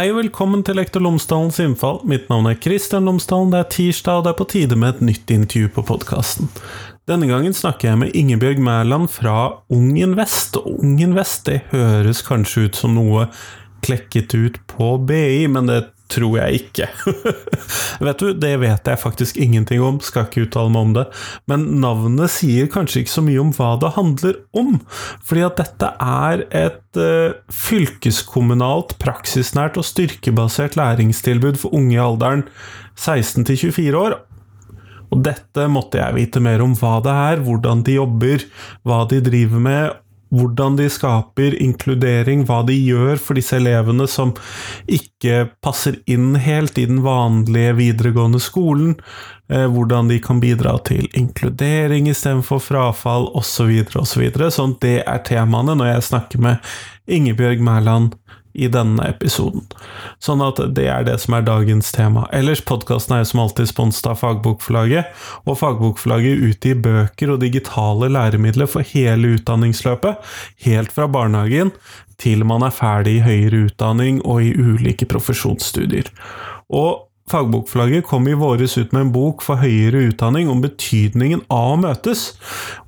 Hei og velkommen til Lektor Lomsdalens innfall. Mitt navn er Kristian Lomsdalen. Det er tirsdag, og det er på tide med et nytt intervju på podkasten. Denne gangen snakker jeg med Ingebjørg Mæland fra Ung Invest. Og Ung Invest det høres kanskje ut som noe klekket ut på BI, men det tror jeg ikke. vet du, det vet jeg faktisk ingenting om, skal ikke uttale meg om det. Men navnet sier kanskje ikke så mye om hva det handler om. Fordi at dette er et uh, fylkeskommunalt, praksisnært og styrkebasert læringstilbud for unge i alderen 16 til 24 år. Og dette måtte jeg vite mer om hva det er, hvordan de jobber, hva de driver med, hvordan de skaper inkludering, hva de gjør for disse elevene som ikke passer inn helt i den vanlige videregående skolen, eh, hvordan de kan bidra til inkludering istedenfor frafall, osv., osv. Så videre. sånn det er temaene når jeg snakker med Ingebjørg Mæland i denne episoden. Sånn at det er det som er dagens tema. Ellers, podkasten er jo som alltid sponset av Fagbokforlaget, og Fagbokforlaget utgir bøker og digitale læremidler for hele utdanningsløpet, helt fra barnehagen til man er ferdig i høyere utdanning og i ulike profesjonsstudier. Og Fagbokforlaget kom i våres ut med en bok for høyere utdanning om betydningen av å møtes,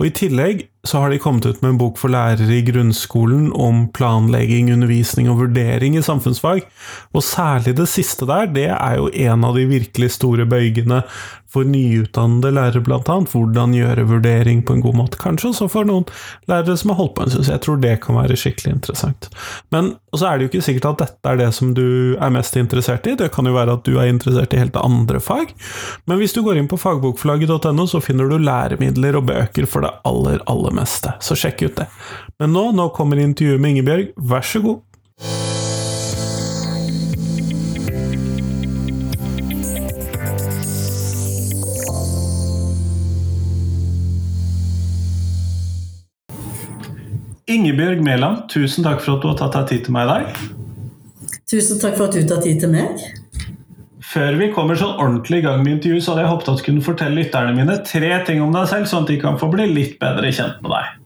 og i tillegg så har de kommet ut med en bok for lærere i grunnskolen om planlegging, undervisning og vurdering i samfunnsfag. Og særlig det siste der, det er jo en av de virkelig store bøygene for nyutdannede lærere, blant annet. Hvordan gjøre vurdering på en god måte. Kanskje også for noen lærere som har holdt på en stund. Jeg tror det kan være skikkelig interessant. Men så er det jo ikke sikkert at dette er det som du er mest interessert i. Det kan jo være at du er interessert i helt andre fag. Men hvis du går inn på fagbokforlaget.no, så finner du læremidler og bøker for det aller, aller meste, så sjekk ut det. Men nå, nå kommer intervjuet med Ingebjørg, vær så god. Ingebjørg Mæland, tusen takk for at du har tatt deg tid til meg i dag. Tusen takk for at du tar tid til meg. Før vi kommer sånn ordentlig i gang med intervju, så hadde jeg håpet at du kunne fortelle lytterne mine tre ting om deg selv, sånn at de kan få bli litt bedre kjent med deg.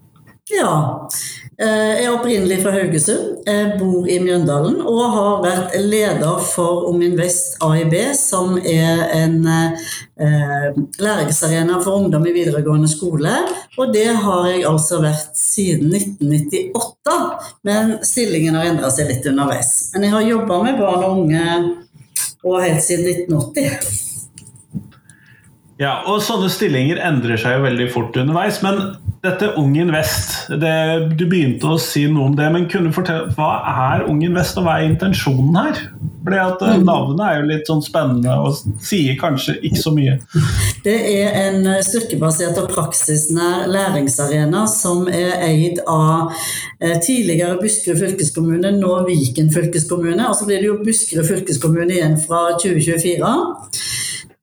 Ja. Eh, jeg er opprinnelig fra Haugesund, jeg bor i Mjøndalen og har vært leder for Ominvest Invest AIB, som er en eh, læringsarena for ungdom i videregående skole. Og det har jeg altså vært siden 1998, men stillingen har endra seg litt underveis. Men jeg har jobba med barn og unge og helt siden 1980. Ja, og sånne stillinger endrer seg jo veldig fort underveis. Men dette Ung Invest, det, du begynte å si noe om det, men kunne du fortelle hva er Ung Invest, og hva er intensjonen her? Fordi at eh. Navnet er jo litt sånn spennende og sier kanskje ikke så mye. Det er en styrkebasert og praksisnær læringsarena som er eid av eh, tidligere Buskerud fylkeskommune, nå Viken fylkeskommune. Og så blir det jo Buskerud fylkeskommune igjen fra 2024.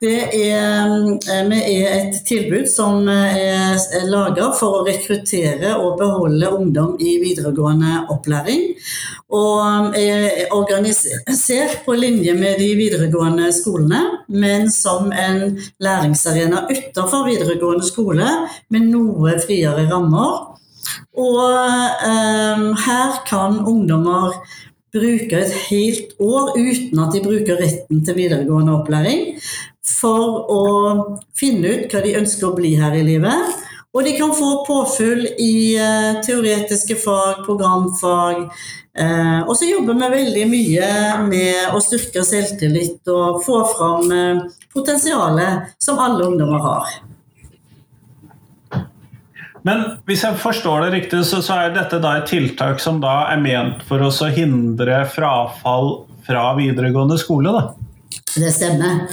Det er, eh, vi er et tilbud som er laga for å rekruttere og beholde ungdom i videregående opplæring. Og er organisert på linje med de videregående skolene, men som en læringsarena utenfor videregående skole med noe friere rammer. Og eh, her kan ungdommer bruke et helt år uten at de bruker retten til videregående opplæring for å finne ut hva de ønsker å bli her i livet. Og de kan få påfyll i uh, teoretiske fag, programfag. Uh, og så jobber vi veldig mye med å styrke selvtillit og få fram uh, potensialet som alle ungdommer har. Men hvis jeg forstår det riktig, så, så er dette et tiltak som er ment for å hindre frafall fra videregående skole? da? Det stemmer.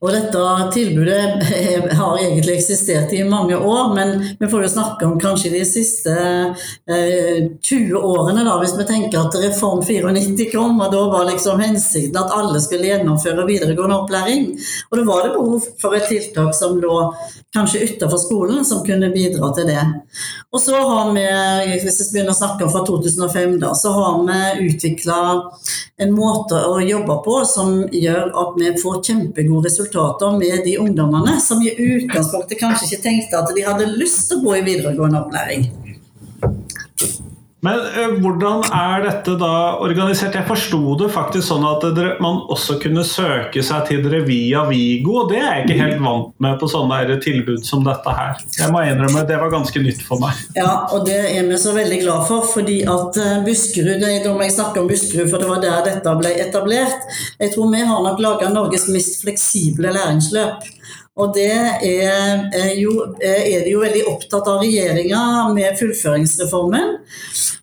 Og dette tilbudet har egentlig eksistert i mange år, men vi får jo snakke om kanskje de siste eh, 20 årene, da, hvis vi tenker at Reform 94 kom, og da var liksom hensikten at alle skulle gjennomføre videregående opplæring. Og da var det behov for et tiltak som lå kanskje utenfor skolen, som kunne bidra til det. Og så har vi, hvis vi begynner å snakke om fra 2005, da, så har vi utvikla en måte å jobbe på som gjør at vi får kjempegode resultater med de ungdommene som i utgangspunktet kanskje ikke tenkte at de hadde lyst til å gå i videregående opplæring. Men uh, hvordan er dette da organisert? Jeg forsto det faktisk sånn at dere, man også kunne søke seg til dere via Vigo, og det er jeg ikke helt vant med på sånne tilbud som dette her. Jeg må innrømme, Det var ganske nytt for meg. Ja, og det er vi så veldig glad for, fordi at eh, Buskerud Da må jeg snakke om Buskerud, for det var der dette ble etablert. Jeg tror vi har nok laga Norges mest fleksible læringsløp. Og det er, er, jo, er de jo veldig opptatt av regjeringa med fullføringsreformen.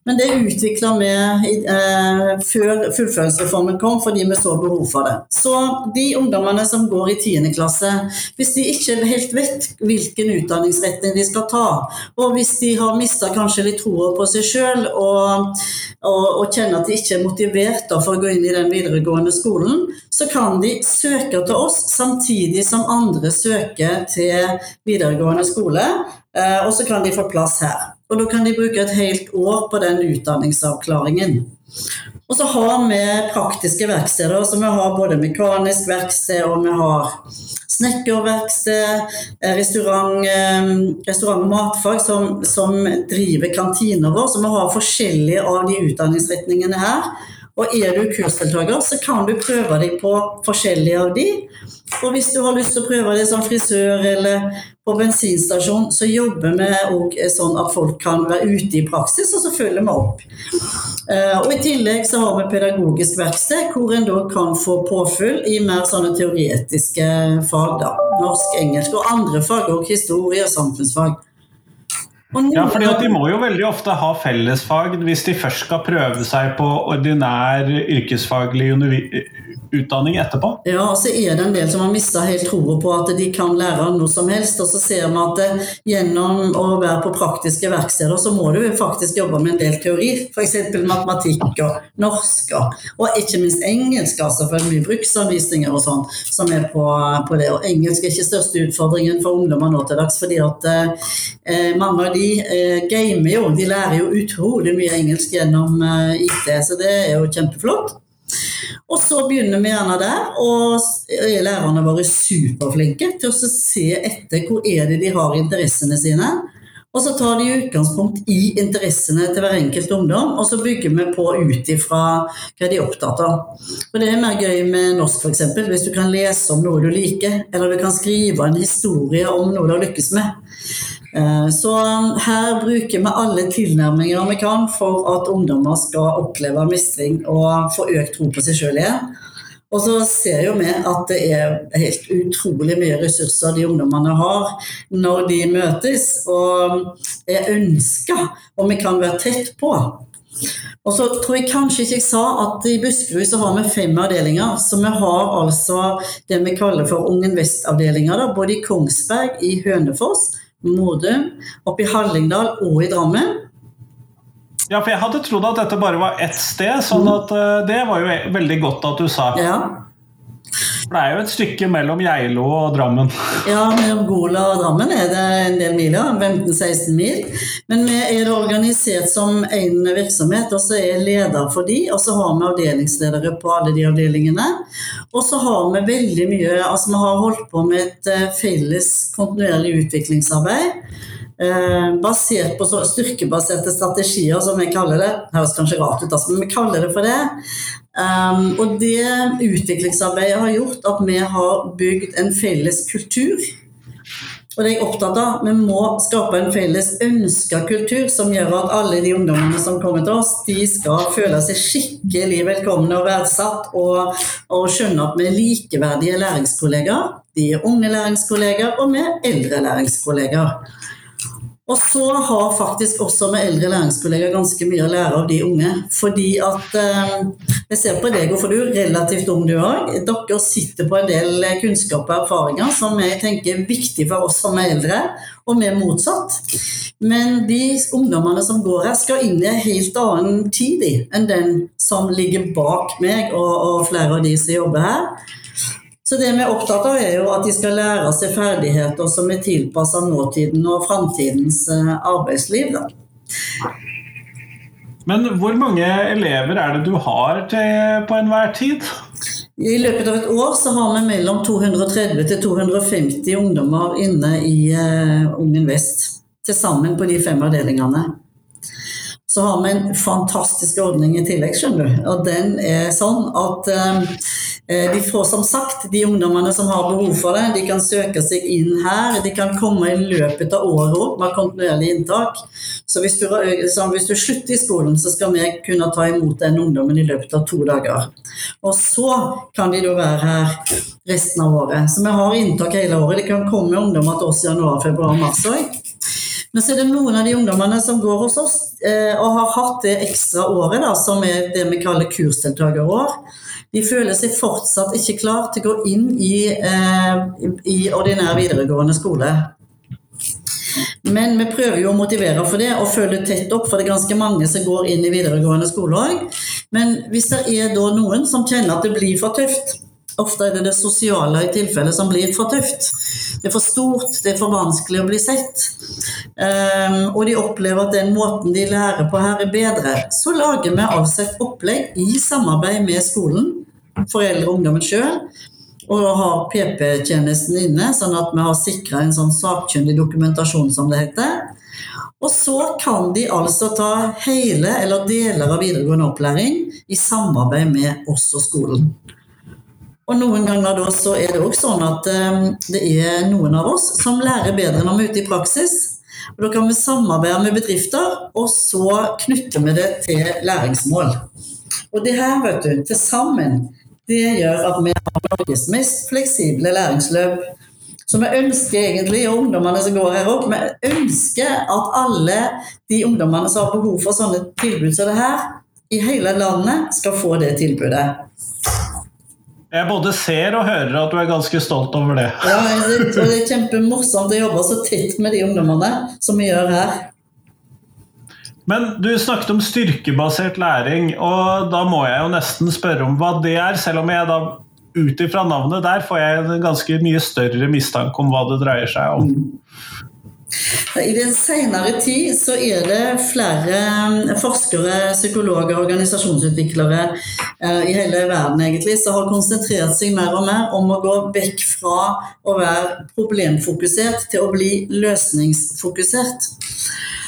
Men det utvikla vi eh, før fullføringsreformen kom, fordi vi så behov for det. Så de ungdommene som går i 10. klasse, hvis de ikke helt vet hvilken utdanningsretning de skal ta, og hvis de har mista kanskje litt troa på seg sjøl og, og, og, kjenner at de ikke er motivert for å gå inn i den videregående skolen, så kan de søke til oss samtidig som andre søker til videregående skole, eh, og så kan de få plass her. Og da kan de bruke et helt år på den utdanningsavklaringen. Og så har vi praktiske verksteder, så vi har både mekanisk verksted og vi har snekkerverksted, eh, restaurant, eh, restaurant og matfag som, som driver kantina vår. Så vi har forskjellige av de utdanningsretningene her. Og er du kursdeltaker, så kan du prøve deg på forskjellige av de. Og hvis du har lyst til å prøve det som frisør eller på bensinstasjon, så jobber vi òg sånn at folk kan være ute i praksis, og så følger vi opp. Eh, og I tillegg så har vi pedagogisk verksted, hvor en da kan få påfyll i mer sånne teoretiske fag. da, Norsk, engelsk og andre fag, og historie og samfunnsfag. Ja, fordi De må jo veldig ofte ha fellesfag hvis de først skal prøve seg på ordinær yrkesfaglig utdanning etterpå? Ja, og så er det en del som har mista helt troa på at de kan lære noe som helst. Og så ser vi at det, gjennom å være på praktiske verksteder, så må du faktisk jobbe med en del teori. F.eks. matematikk og norsk, og ikke minst engelsk, altså for mye bruksanvisninger og sånn som er på, på, det. Og engelsk er ikke største utfordringen for ungdommer nå til dags, fordi at eh, mange av de eh, gamer jo, de lærer jo utrolig mye engelsk gjennom eh, IT, så det er jo kjempeflott. Og så begynner vi gjerne der, og er lærerne våre superflinke til å se etter hvor er det de har interessene sine. Og så tar de utgangspunkt i interessene til hver enkelt ungdom, og så bygger vi på ut ifra hva de er opptatt av. For Det er mer gøy med norsk f.eks. hvis du kan lese om noe du liker, eller du kan skrive en historie om noe du har lykkes med. Eh, så her bruker vi alle tilnærminger vi kan for at ungdommer skal oppleve mestring og få økt tro på seg sjøl igjen. Og så ser jo vi at det er helt utrolig mye ressurser de ungdommene har når de møtes og er ønska, og vi kan være tett på. Og så tror jeg kanskje ikke jeg sa at i Buskerud så har vi fem avdelinger. Så vi har altså det vi kaller for Ungen Vest-avdelinger, både i Kongsberg, i Hønefoss, Modum, oppe i Hallingdal og i Drammen. Ja, for jeg hadde trodd at dette bare var ett sted, sånn mm. at uh, det var jo veldig godt at du sa. Ja. Det er jo et stykke mellom Geilo og Drammen. Ja, mellom Gola og Drammen er det en del miler. 15-16 mil. Men vi er organisert som én virksomhet, og så er jeg leder for de, og så har vi avdelingsledere på alle de avdelingene. Og så har vi veldig mye Altså, vi har holdt på med et eh, felles kontinuerlig utviklingsarbeid. Eh, basert på styrkebaserte strategier, som vi kaller det. Det høres kanskje rart ut, altså, men vi kaller det for det. Um, og det utviklingsarbeidet har gjort at vi har bygd en felles kultur. Og det er jeg opptatt av. Vi må skape en felles ønska kultur som gjør at alle de ungdommene som kommer til oss, de skal føle seg skikkelig velkomne og verdsatt, og, og skjønne at vi er likeverdige læringskollegaer. De er unge læringskollegaer, og vi er eldre læringskollegaer. Og så har faktisk også med eldre læringskollegaer ganske mye å lære av de unge. Fordi at eh, Jeg ser på deg, for du relativt ung du òg. Dere sitter på en del kunnskap og erfaringer som jeg tenker er viktig for oss som er eldre, og vi er motsatt. Men de ungdommene som går her, skal inn i en helt annen tid enn den som ligger bak meg og, og flere av de som jobber her. Så det vi er opptatt av, er jo at de skal lære seg ferdigheter som er tilpassa nåtiden og framtidens eh, arbeidsliv. Da. Men hvor mange elever er det du har til, på enhver tid? I løpet av et år så har vi mellom 230 til 250 ungdommer inne i uh, Ungen Vest. Til sammen på de fem avdelingene. så har vi en fantastisk ordning i tillegg, skjønner du. Og den er sånn at eh, de får som sagt, de ungdommene som har behov for det, de kan søke seg inn her. De kan komme i løpet av året òg med kontinuerlig inntak. Så hvis, du, så hvis du slutter i skolen, så skal vi kunne ta imot den ungdommen i løpet av to dager. Og så kan de da være her resten av året. Så vi har inntak hele året. Det kan komme ungdommer til oss i januar, februar, mars òg. Men så er det noen av de ungdommene som går hos oss eh, og har hatt det ekstra året, da, som er det vi kaller kursdeltakerår. De føler seg fortsatt ikke klar til å gå inn i, eh, i ordinær videregående skole. Men vi prøver jo å motivere for det og følge tett opp, for det er ganske mange som går inn i videregående skole òg. Men hvis det er da noen som kjenner at det blir for tøft, Ofte er det det sosiale i tilfelle som blir for tøft. Det er for stort, det er for vanskelig å bli sett. Um, og de opplever at den måten de lærer på her er bedre. Så lager vi altså et opplegg i samarbeid med skolen, foreldre og ungdommen sjøl, og har PP-tjenesten inne, sånn at vi har sikra en sånn sakkyndig dokumentasjon, som det heter. Og så kan de altså ta hele eller deler av videregående opplæring i samarbeid med oss og skolen. Og noen ganger da så er det òg sånn at um, det er noen av oss som lærer bedre når vi er ute i praksis. Og Da kan vi samarbeide med bedrifter, og så knytter vi det til læringsmål. Og det her, vet du, til sammen, det gjør at vi har Norges mest fleksible læringsløp. Så vi ønsker egentlig, og ungdommene som går her opp, vi ønsker at alle de ungdommene som har behov for sånne tilbud som det her, i hele landet skal få det tilbudet. Jeg både ser og hører at du er ganske stolt over det. Ja, det, det er kjempemorsomt å jobbe så tett med de ungdommene som vi gjør her. Men du snakket om styrkebasert læring, og da må jeg jo nesten spørre om hva det er, selv om jeg da ut ifra navnet der får jeg en ganske mye større mistanke om hva det dreier seg om. Mm. I den senere tid så er det flere um, forskere, psykologer, organisasjonsutviklere eh, i hele verden egentlig, som har konsentrert seg mer og mer om å gå vekk fra å være problemfokusert til å bli løsningsfokusert.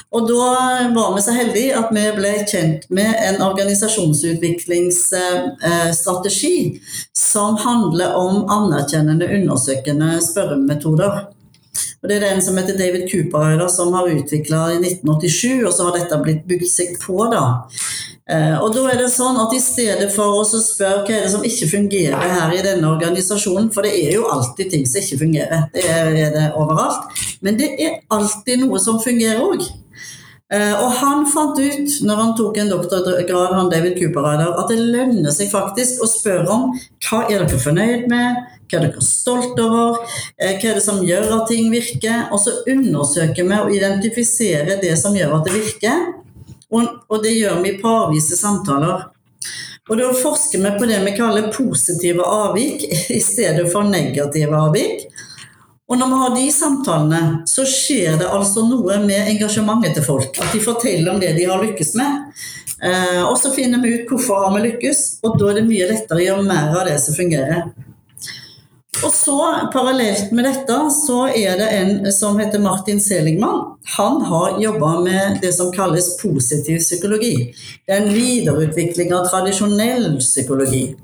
Og da var vi så heldige at vi ble kjent med en organisasjonsutviklingsstrategi som handler om anerkjennende undersøkende spørremetoder. Og Det er den som heter David Cooper som har utvikla i 1987, og så har dette blitt bygd seg på. da. Eh, og da er det sånn at I stedet for å spørre hva er det som ikke fungerer her i denne organisasjonen, for det er jo alltid ting som ikke fungerer, det er det overalt, men det er alltid noe som fungerer òg. Eh, og han fant ut, når han tok en doktorgrad, han David Cooper, at det lønner seg faktisk å spørre om hva er dere fornøyd med, hva er dere stolt over? Eh, hva er det som gjør at ting virker? Og så undersøker vi og identifiserer det som gjør at det virker. Og, det gjør vi i parvise samtaler. Og Da forsker vi på det vi kaller positive avvik i stedet for negative avvik. Og når vi har de samtalene, så skjer det altså noe med engasjementet til folk. At de forteller om det de har lykkes med. Eh, og så finner vi ut hvorfor har vi lykkes, og da er det mye lettere å gjøre mer av det som fungerer. Og så Parallelt med dette så er det en som heter Martin Seligman. Han har jobba med det som kalles positiv psykologi. Det er en videreutvikling av tradisjonell psykologi.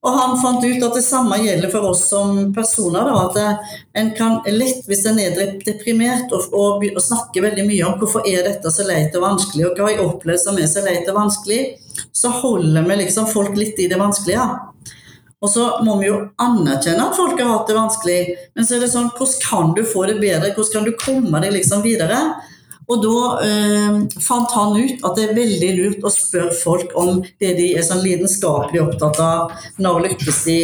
Og han fant ut at det samme gjelder for oss som personer. Da, at en kan lett, hvis en er deprimert og, og, og, snakker veldig mye om hvorfor er dette så leit og vanskelig, og hva jeg opplevd som er så leit og vanskelig, så holder vi liksom folk litt i det vanskelige. Og så må vi jo anerkjenne at folk har hatt det vanskelig, men så er det sånn hvordan kan du få det bedre, hvordan kan du komme deg liksom videre? Og da eh, fant han ut at det er veldig lurt å spørre folk om det de er sånn lidenskapelig opptatt av. Når lykkes de?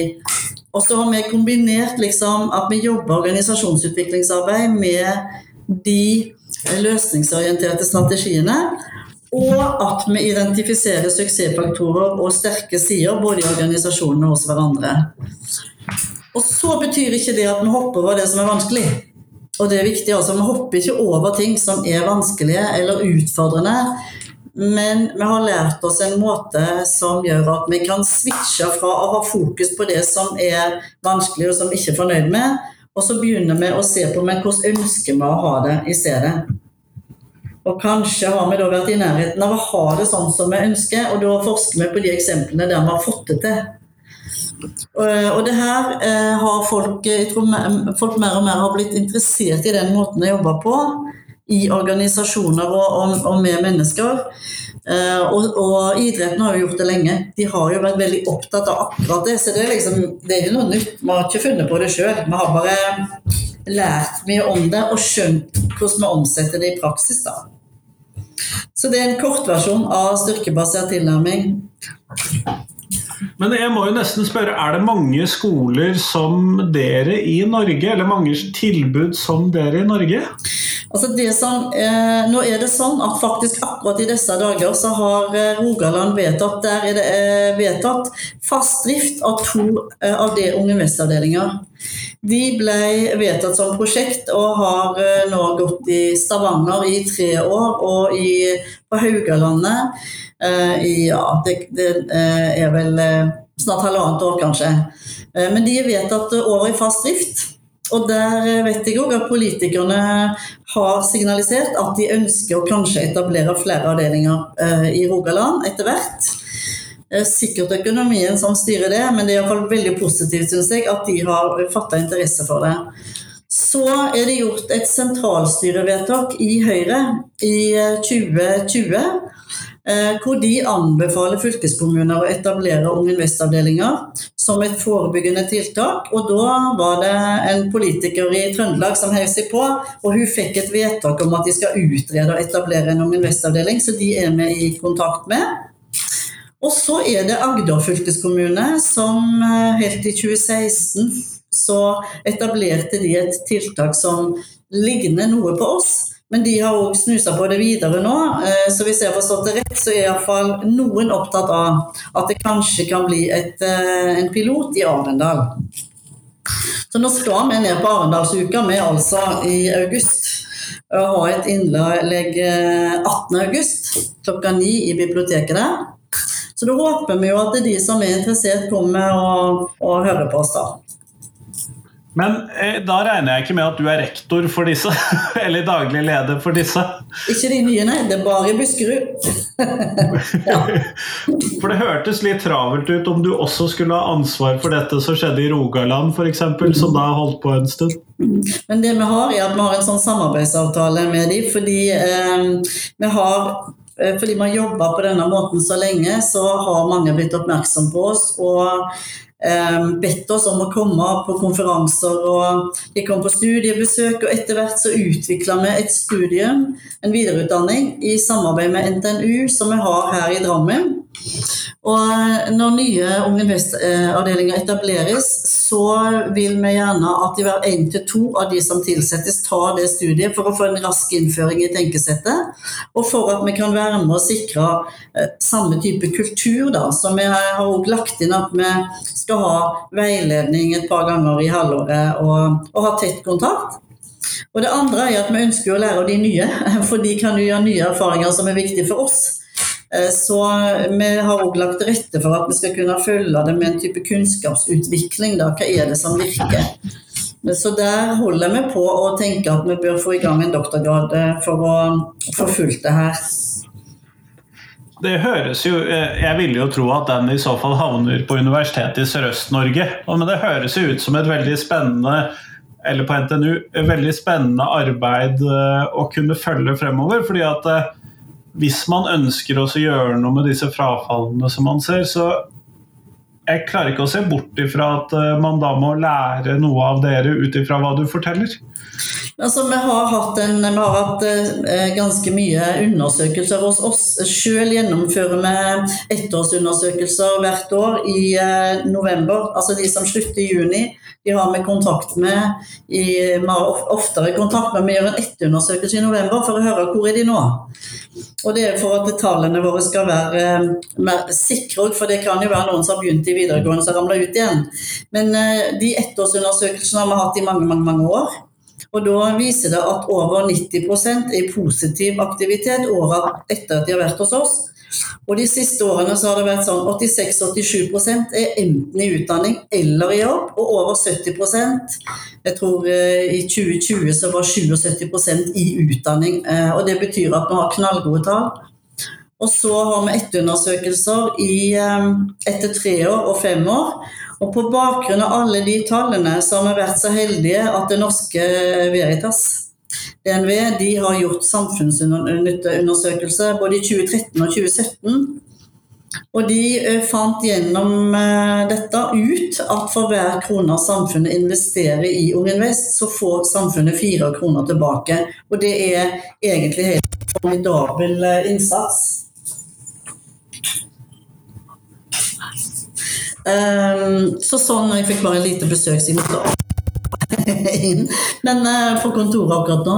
Og så har vi kombinert liksom at vi jobber organisasjonsutviklingsarbeid med de løsningsorienterte strategiene. Og at vi identifiserer suksessfaktorer og sterke sider både i organisasjonene og hos hverandre. Og så betyr ikke det at vi hopper over det som er vanskelig. Og det er viktig altså, Vi hopper ikke over ting som er vanskelige eller utfordrende. Men vi har lært oss en måte som gjør at vi kan switche fra å ha fokus på det som er vanskelig og som vi ikke er fornøyd med, og så begynner vi å se på men hvordan ønsker vi å ha det i stedet. Og kanskje har vi da vært i nærheten av å ha det sånn som vi ønsker, og da forsker vi på de eksemplene der vi har fått det til. Og det her har folk, jeg tror folk mer og mer har blitt interessert i den måten å jobbe på i organisasjoner og, og, og med mennesker. Og, og, idretten har jo gjort det lenge. De har jo vært veldig opptatt av akkurat det. Så det er liksom, det er jo noe nytt. Vi har ikke funnet på det sjøl. Vi har bare lært mye om det og skjønt hvordan vi omsetter det i praksis. da. Så det er en kortversjon av styrkebasert tilnærming. Men jeg må jo nesten spørre, er det mange skoler som dere i Norge, eller mange tilbud som dere i Norge? Altså det som, eh, nå er det sånn at faktisk akkurat i disse dager så har eh, Rogaland vedtatt, der er det eh, vedtatt fast drift av to eh, av de Unge Vest-avdelinger. De ble vedtatt som prosjekt og har nå gått i Stavanger i tre år og i, på Haugalandet i ja, det, det er vel snart halvannet år, kanskje. Men de er vedtatt over i fast drift. Og der vet jeg òg at politikerne har signalisert at de ønsker å kanskje etablere flere avdelinger i Rogaland etter hvert. Sikkert økonomien som styrer det, men det er iallfall veldig positivt synes jeg, at de har fatta interesse for det. Så er det gjort et sentralstyrevedtak i Høyre i 2020 Eh, hvor de anbefaler fylkeskommuner å etablere Ung Invest-avdelinger som et forebyggende tiltak. Og da var det en politiker i Trøndelag som heiv seg på, og hun fikk et vedtak om at de skal utrede og etablere en Ung Invest-avdeling, så de er vi i kontakt med. Og så er det Agder fylkeskommune som eh, helt i 2016 så etablerte de et tiltak som ligner noe på oss. Men de har òg snusa på det videre nå, eh, så hvis jeg har forstått det rett, så er iallfall noen opptatt av at det kanskje kan bli et, eh, en pilot i Arendal. Så nå skal vi ned på Arendalsuka, vi altså i august. Og ha et innlegg 18.8 eh, klokka ni i biblioteket der. Så da håper vi jo at de som er interessert, kommer og, og hører på oss da. Men eh, da regner jeg ikke med at du er rektor for disse? Eller daglig leder for disse? Ikke de nye, nei. Det er bare Buskerud. ja. For det hørtes litt travelt ut om du også skulle ha ansvar for dette som skjedde i Rogaland f.eks., som da holdt på en stund? Men det vi har, er at vi har en sånn samarbeidsavtale med dem, fordi eh, vi har eh, fordi vi har jobba på denne måten så lenge, så har mange blitt oppmerksom på oss. og bedt oss om å komme på konferanser, og de kom på studiebesøk. Og etter hvert så utvikla vi et studium, en videreutdanning, i samarbeid med NTNU, som vi har her i Drammen. Og når nye Unge Invest-avdelinger etableres, så vil vi gjerne at hver én til to av de som tilsettes, tar det studiet for å få en rask innføring i tenkesettet. Og for at vi kan være med å sikre eh, samme type kultur, da. Så vi har òg lagt inn at vi skal ha veiledning et par ganger i halvåret og, og ha tett kontakt. Og det andre er at vi ønsker å lære av de nye, for de kan jo gjøre nye erfaringer som er viktige for oss. Eh, så vi har òg lagt til rette for at vi skal kunne følge det med en type kunnskapsutvikling. Da. Hva er det som virker? Så der holder vi på å tenke at vi bør få i gang en doktorgrad eh, for å få fulgt det her. Det høres jo eh, Jeg ville jo tro at den i så fall havner på Universitetet i Sørøst-Norge. Men det høres jo ut som et veldig spennende eller på NTNU, veldig spennende arbeid å kunne følge fremover. fordi at hvis man ønsker å gjøre noe med disse frafallene som man ser, så jeg klarer ikke å se bort ifra at eh, man da må lære noe av dere ut ifra hva du forteller. Altså, vi har hatt, en, vi har hatt eh, ganske mye undersøkelser hos oss. Selv gjennomfører vi ettårsundersøkelser hvert år i eh, november. Altså de som slutter i juni, de har vi kontakt med i, vi har oftere kontakt med. Vi gjør en etterundersøkelse i november for å høre hvor er de nå. Og det er for at tallene våre skal være eh, mer sikre, for det kan jo være noen som har begynt i videregående som ramler ut igjen. Men eh, de ettårsundersøkelsene har vi hatt i mange, mange, mange år. Og da viser det at over 90% er positiv aktivitet året etter at de har vært hos oss. Og de siste årene så har det vært sånn 86-87% er enten i utdanning eller i jobb, og over 70% Jeg tror eh, i 2020 så var 77% i utdanning. Eh, og det betyr at vi har knallgode tall. Og så har vi etterundersøkelser i, eh, etter tre år og fem år. Og på bakgrunn av alle de tallene så har vi vært så heldige at Det Norske Veritas DNV de har gjort samfunnsnytteundersøkelse både i 2013 og 2017. Og de eh, fant gjennom eh, dette ut at for hver krone samfunnet investerer i Ung Invest, så får samfunnet fire kroner tilbake. Og det er egentlig helt formidabel eh, innsats. Så sånn, Jeg fikk bare lite besøk, så jeg måtte inn men, uh, på kontoret akkurat nå.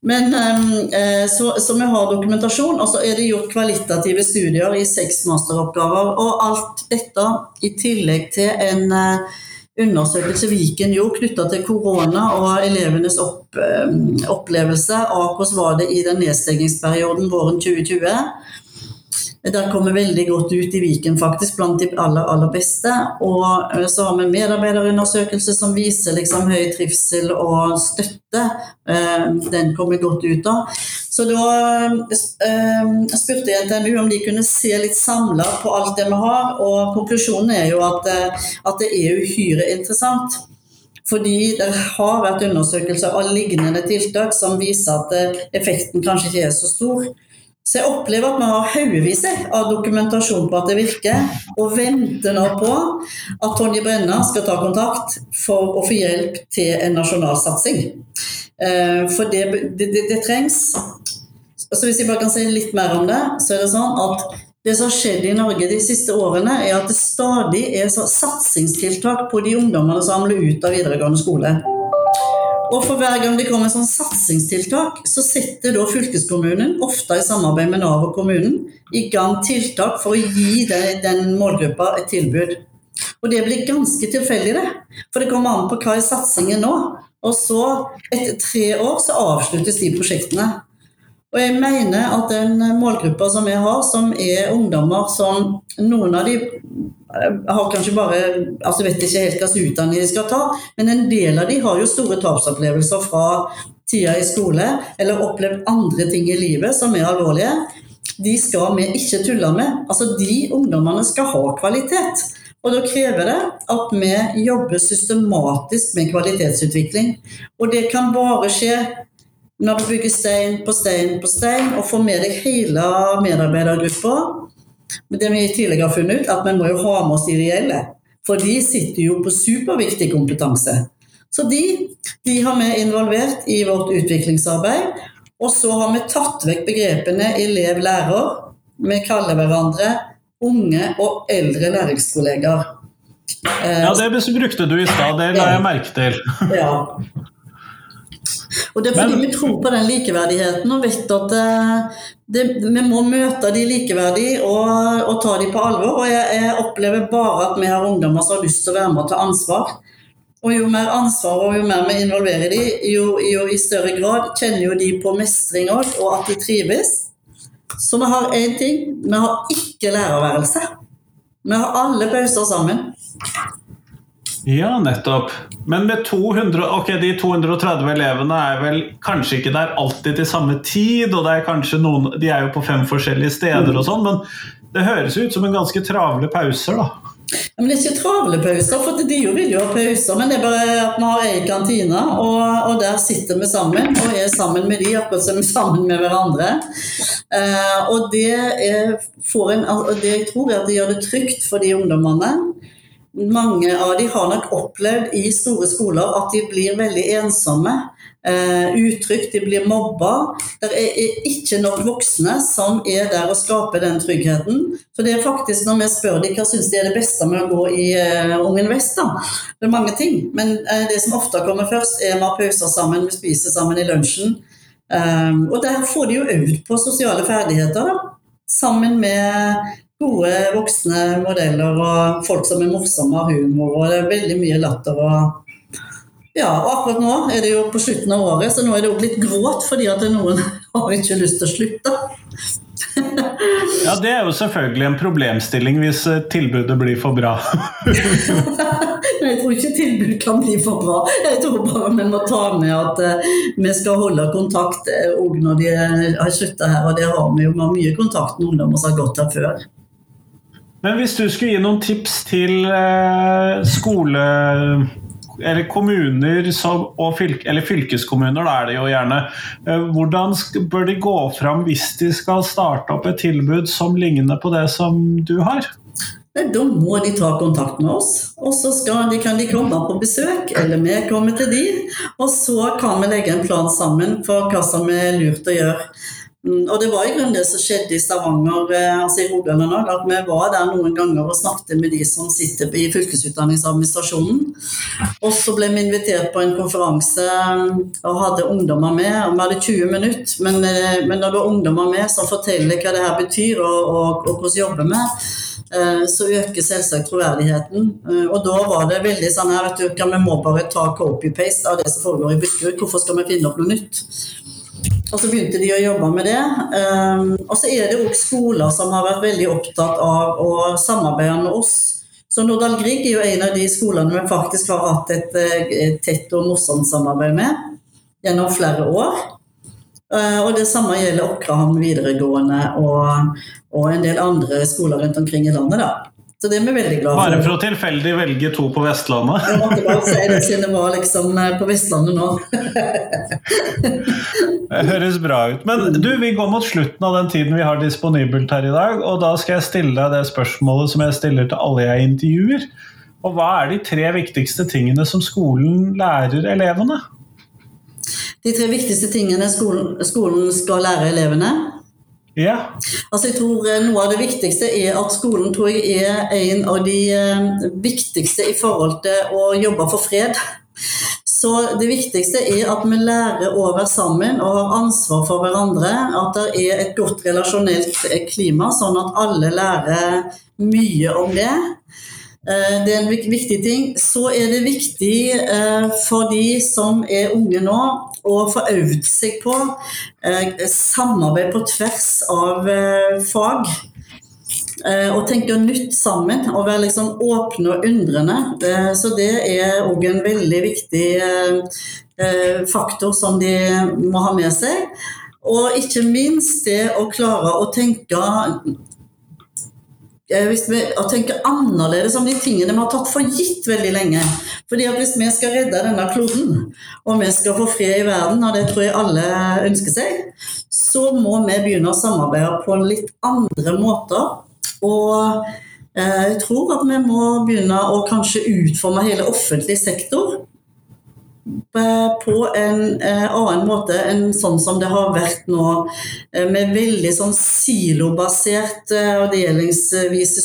Men uh, så, så, vi har dokumentasjon, og så er det gjort kvalitative studier i seks masteroppgaver. Og alt dette i tillegg til en undersøkelse Viken gjorde knytta til korona og elevenes opp, opplevelse av hvordan var det i den nedstengingsperioden våren 2020. Der kommer veldig godt ut i Viken, faktisk, blant de aller, aller beste. Og eh, så har vi en medarbeiderundersøkelse som viser liksom høy trivsel og støtte. Eh, den kommer godt ut av. Så da eh, spurte jeg NTNU om de kunne se litt samla på alt det vi har, og konklusjonen er jo at, at det er uhyre interessant. Fordi det har vært undersøkelser av lignende tiltak som viser at effekten kanskje ikke er så stor. Så jeg opplever at vi har haugevis av dokumentasjon på at det virker, og venter nå på at Tonje Brenna skal ta kontakt for å få hjelp til en nasjonal satsing. Eh, for det, det, det, det trengs. Så hvis jeg bare kan si litt mer om det, så er det sånn at det som har skjedd i Norge de siste årene, er at det stadig er satsingstiltak på de ungdommene som hamler ut av videregående skole. Og for hver gang det kommer sånn satsingstiltak, så setter da fylkeskommunen, ofte i samarbeid med Nav og kommunen, i gang tiltak for å gi den, den målgruppa et tilbud. Og det blir ganske tilfeldig, det. For det kommer an på hva er satsingen nå. Og så, etter tre år, så avsluttes de prosjektene. Og jeg mener at den målgruppa som jeg har, som er ungdommer som Noen av de har kanskje bare altså vet ikke helt hvilken utdanning de skal ta, men en del av de har jo store tapsopplevelser fra tida i skole, eller opplevd andre ting i livet som er alvorlige. De skal vi ikke tulle med. Altså, De ungdommene skal ha kvalitet. Og da krever det at vi jobber systematisk med kvalitetsutvikling. Og det kan bare skje når du bygger stein på stein på stein og får med deg hele medarbeidergruppa Det vi tidligere har funnet ut, at vi må jo ha med oss de reelle. For de sitter jo på superviktig kompetanse. Så de, de har vi involvert i vårt utviklingsarbeid. Og så har vi tatt vekk begrepene elev-lærer. Vi kaller hverandre unge og eldre læringskollegaer. Ja, det brukte du i stad, det la jeg merke til. Ja. Og Det er fordi Men, vi tror på den likeverdigheten og vet at det, eh, det, vi må møte de likeverdig og, og ta de på alvor. Og jeg, jeg, opplever bare at vi har ungdommer som har lyst til å være med og ta ansvar. Og jo mer ansvar og jo mer vi involverer de, jo, jo i større grad kjenner jo de på mestring òg, og at de trives. Så vi har én ting. Vi har ikke lærerværelse. Vi har alle pauser sammen. Ja, nettopp. Men med 200, ok, de 230 elevene er vel kanskje ikke der alltid til samme tid, og er noen, de er jo på fem forskjellige steder og sånn, men det høres ut som en ganske travle pauser, da. Ja, men Det er ikke travle pauser, for de vil jo ha pauser. Men det er bare at vi har ei kantine, og, og, der sitter vi sammen. Og er sammen med de akkurat som vi er sammen med hverandre. Eh, og det, er, en, det jeg tror er at det gjør det trygt for de ungdommene mange av de har nok opplevd i store skoler at de blir veldig ensomme. Uh, utrygt, de blir mobba. Det er ikke nok voksne som er der og skaper den tryggheten. For det er faktisk når vi spør dem hva syns de er det beste med å gå i uh, Ungen Vest, da. Det er mange ting. Men uh, det som ofte kommer først, er vi har pauser sammen, vi spiser sammen i lunsjen. Og der får de jo øvd på sosiale ferdigheter, da. Sammen med gode voksne modeller og folk som er morsomme og har humor. Og det er veldig mye latter. og ja, og akkurat nå er det jo på slutten av året, så nå er det jo litt gråt fordi at noen har ikke lyst til å slutte. ja, det er jo selvfølgelig en problemstilling hvis eh, tilbudet blir for bra. jeg tror ikke tilbud kan bli for bra. Jeg tror bare vi må ta med at uh, vi skal holde kontakt òg uh, når de har slutta her. Og det har vi jo mye kontakt med ungdommer som har gått her før. Men hvis du skulle gi noen tips til uh, skole eller kommuner og fylke, eller fylkeskommuner, da er det jo gjerne. Eh, hvordan bør de gå fram hvis de skal starte opp et tilbud som ligner på det som du har? Da må de ta kontakt med oss, og så de, kan de komme på besøk, eller vi kommer til de, og så kan vi legge en plan sammen for hva som er lurt å gjøre. Mm, og det var i grunnen det som skjedde i Stavanger, eh, altså i Rogaland òg, at vi var der noen ganger og snakket med de som sitter i fylkesutdanningsadministrasjonen. Og så ble vi invitert på en konferanse mm, og hadde ungdommer med. og Vi hadde 20 minutter, men, eh, men når det var ungdommer med som forteller hva det her betyr og, og, og hvordan jobber med, eh, så øker selvsagt troverdigheten. Og da var det veldig sånn her, du, vi må bare ta copy-paste av det som foregår i Buskerud. Hvorfor skal vi finne opp noe nytt? Og så begynte de å jobbe med det. Um, og så er det òg skoler som har vært veldig opptatt av å samarbeide med oss. Så Nordahl Grieg er jo en av de skolene vi faktisk har hatt et, et tett og morsomt samarbeid med gjennom flere år. Uh, og det samme gjelder Åkrahamn videregående og, og, en del andre skoler rundt omkring i landet. da. Så det er vi veldig glad for. Bare for å tilfeldig velge to på Vestlandet? Jeg måtte bare si det siden det var liksom eh, på Vestlandet nå. det høres bra ut. Men du, vi går mot slutten av den tiden vi har disponibelt her i dag. Og da skal jeg stille deg det spørsmålet som jeg stiller til alle jeg intervjuer. Og hva er de tre viktigste tingene som skolen lærer elevene? De tre viktigste tingene skolen, skolen skal lære elevene, ja. Altså jeg tror eh, Noe av det viktigste er at skolen tror jeg er en av de eh, viktigste i forhold til å jobbe for fred. Så det viktigste er at vi lærer å være sammen og har ansvar for hverandre. At det er et godt relasjonelt klima, sånn at alle lærer mye om det. Eh, det er en viktig ting. Så er det viktig for de som er unge nå, å få øvd seg på eh, samarbeid på tvers av eh, fag. Å tenke nytt sammen, og være liksom åpne og undrende. Eh, så det er òg en veldig viktig eh, eh, faktor som de må ha med seg. Og ikke minst det å klare å tenke hvis vi tenker annerledes om de tingene vi har tatt for gitt veldig lenge. Fordi at Hvis vi skal redde denne kloden, og vi skal få fred i verden, og det tror jeg alle ønsker seg, så må vi begynne å samarbeide på litt andre måter. Og eh, jeg tror at vi må begynne å kanskje utforme hele offentlig sektor på en eh, annen måte enn sånn som det har vært nå, eh, med veldig sånn silobasert eh, og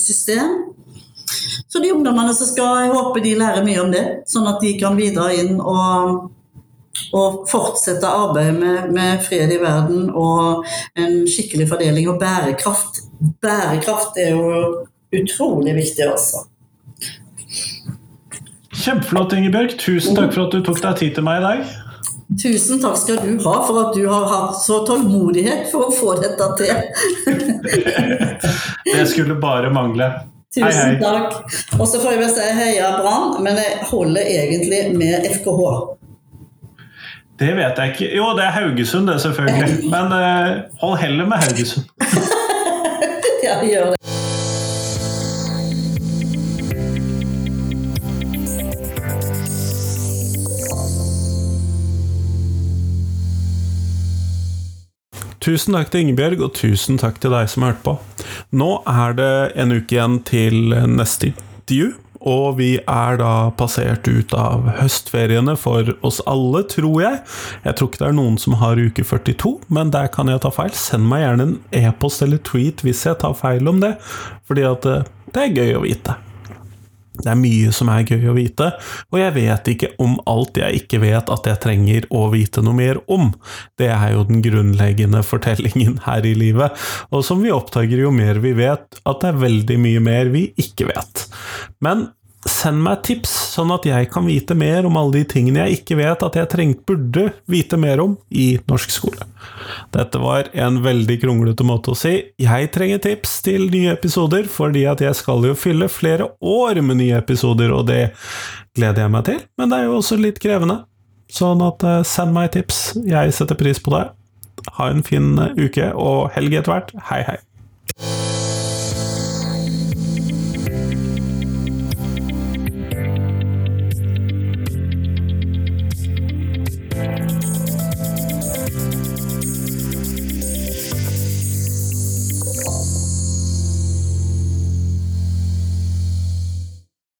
system. Så de ungdommene som skal, jeg håper de lærer mye om det, sånn at de kan bidra inn og, og fortsette arbeidet med, med, fred i verden og en skikkelig fordeling og bærekraft. Bærekraft er jo utrolig viktig også. Kjempeflott, Ingebjørg. Tusen takk for at du tok deg tid til meg i dag. Tusen takk skal du ha for at du har hatt så tålmodighet for å få dette til. det skulle bare mangle. Tusen hei, hei. takk. Og så får jeg vel si heia Brann, men jeg holder egentlig med FKH. Det vet jeg ikke. Jo, det er Haugesund, det, selvfølgelig. Men uh, hold heller med Haugesund. ja, gjør det. Tusen takk til Ingebjørg, og tusen takk til deg som har hørt på. Nå er det en uke igjen til neste intervju, og vi er da passert ut av høstferiene for oss alle, tror jeg. Jeg tror ikke det er noen som har uke 42, men der kan jeg ta feil. Send meg gjerne en e-post eller tweet hvis jeg tar feil om det, fordi at eh, det er gøy å vite. Det er mye som er gøy å vite, og jeg vet ikke om alt jeg ikke vet at jeg trenger å vite noe mer om. Det er jo den grunnleggende fortellingen her i livet, og som vi oppdager jo mer vi vet, at det er veldig mye mer vi ikke vet. Men send meg tips, sånn at jeg kan vite mer om alle de tingene jeg ikke vet at jeg trengt burde vite mer om i norsk skole. Dette var en veldig kronglete måte å si jeg trenger tips til nye episoder, fordi at jeg skal jo fylle flere år med nye episoder, og det gleder jeg meg til, men det er jo også litt krevende. Sånn at eh, send meg tips, jeg setter pris på det. Ha en fin uke og helg etter hvert. Hei, hei.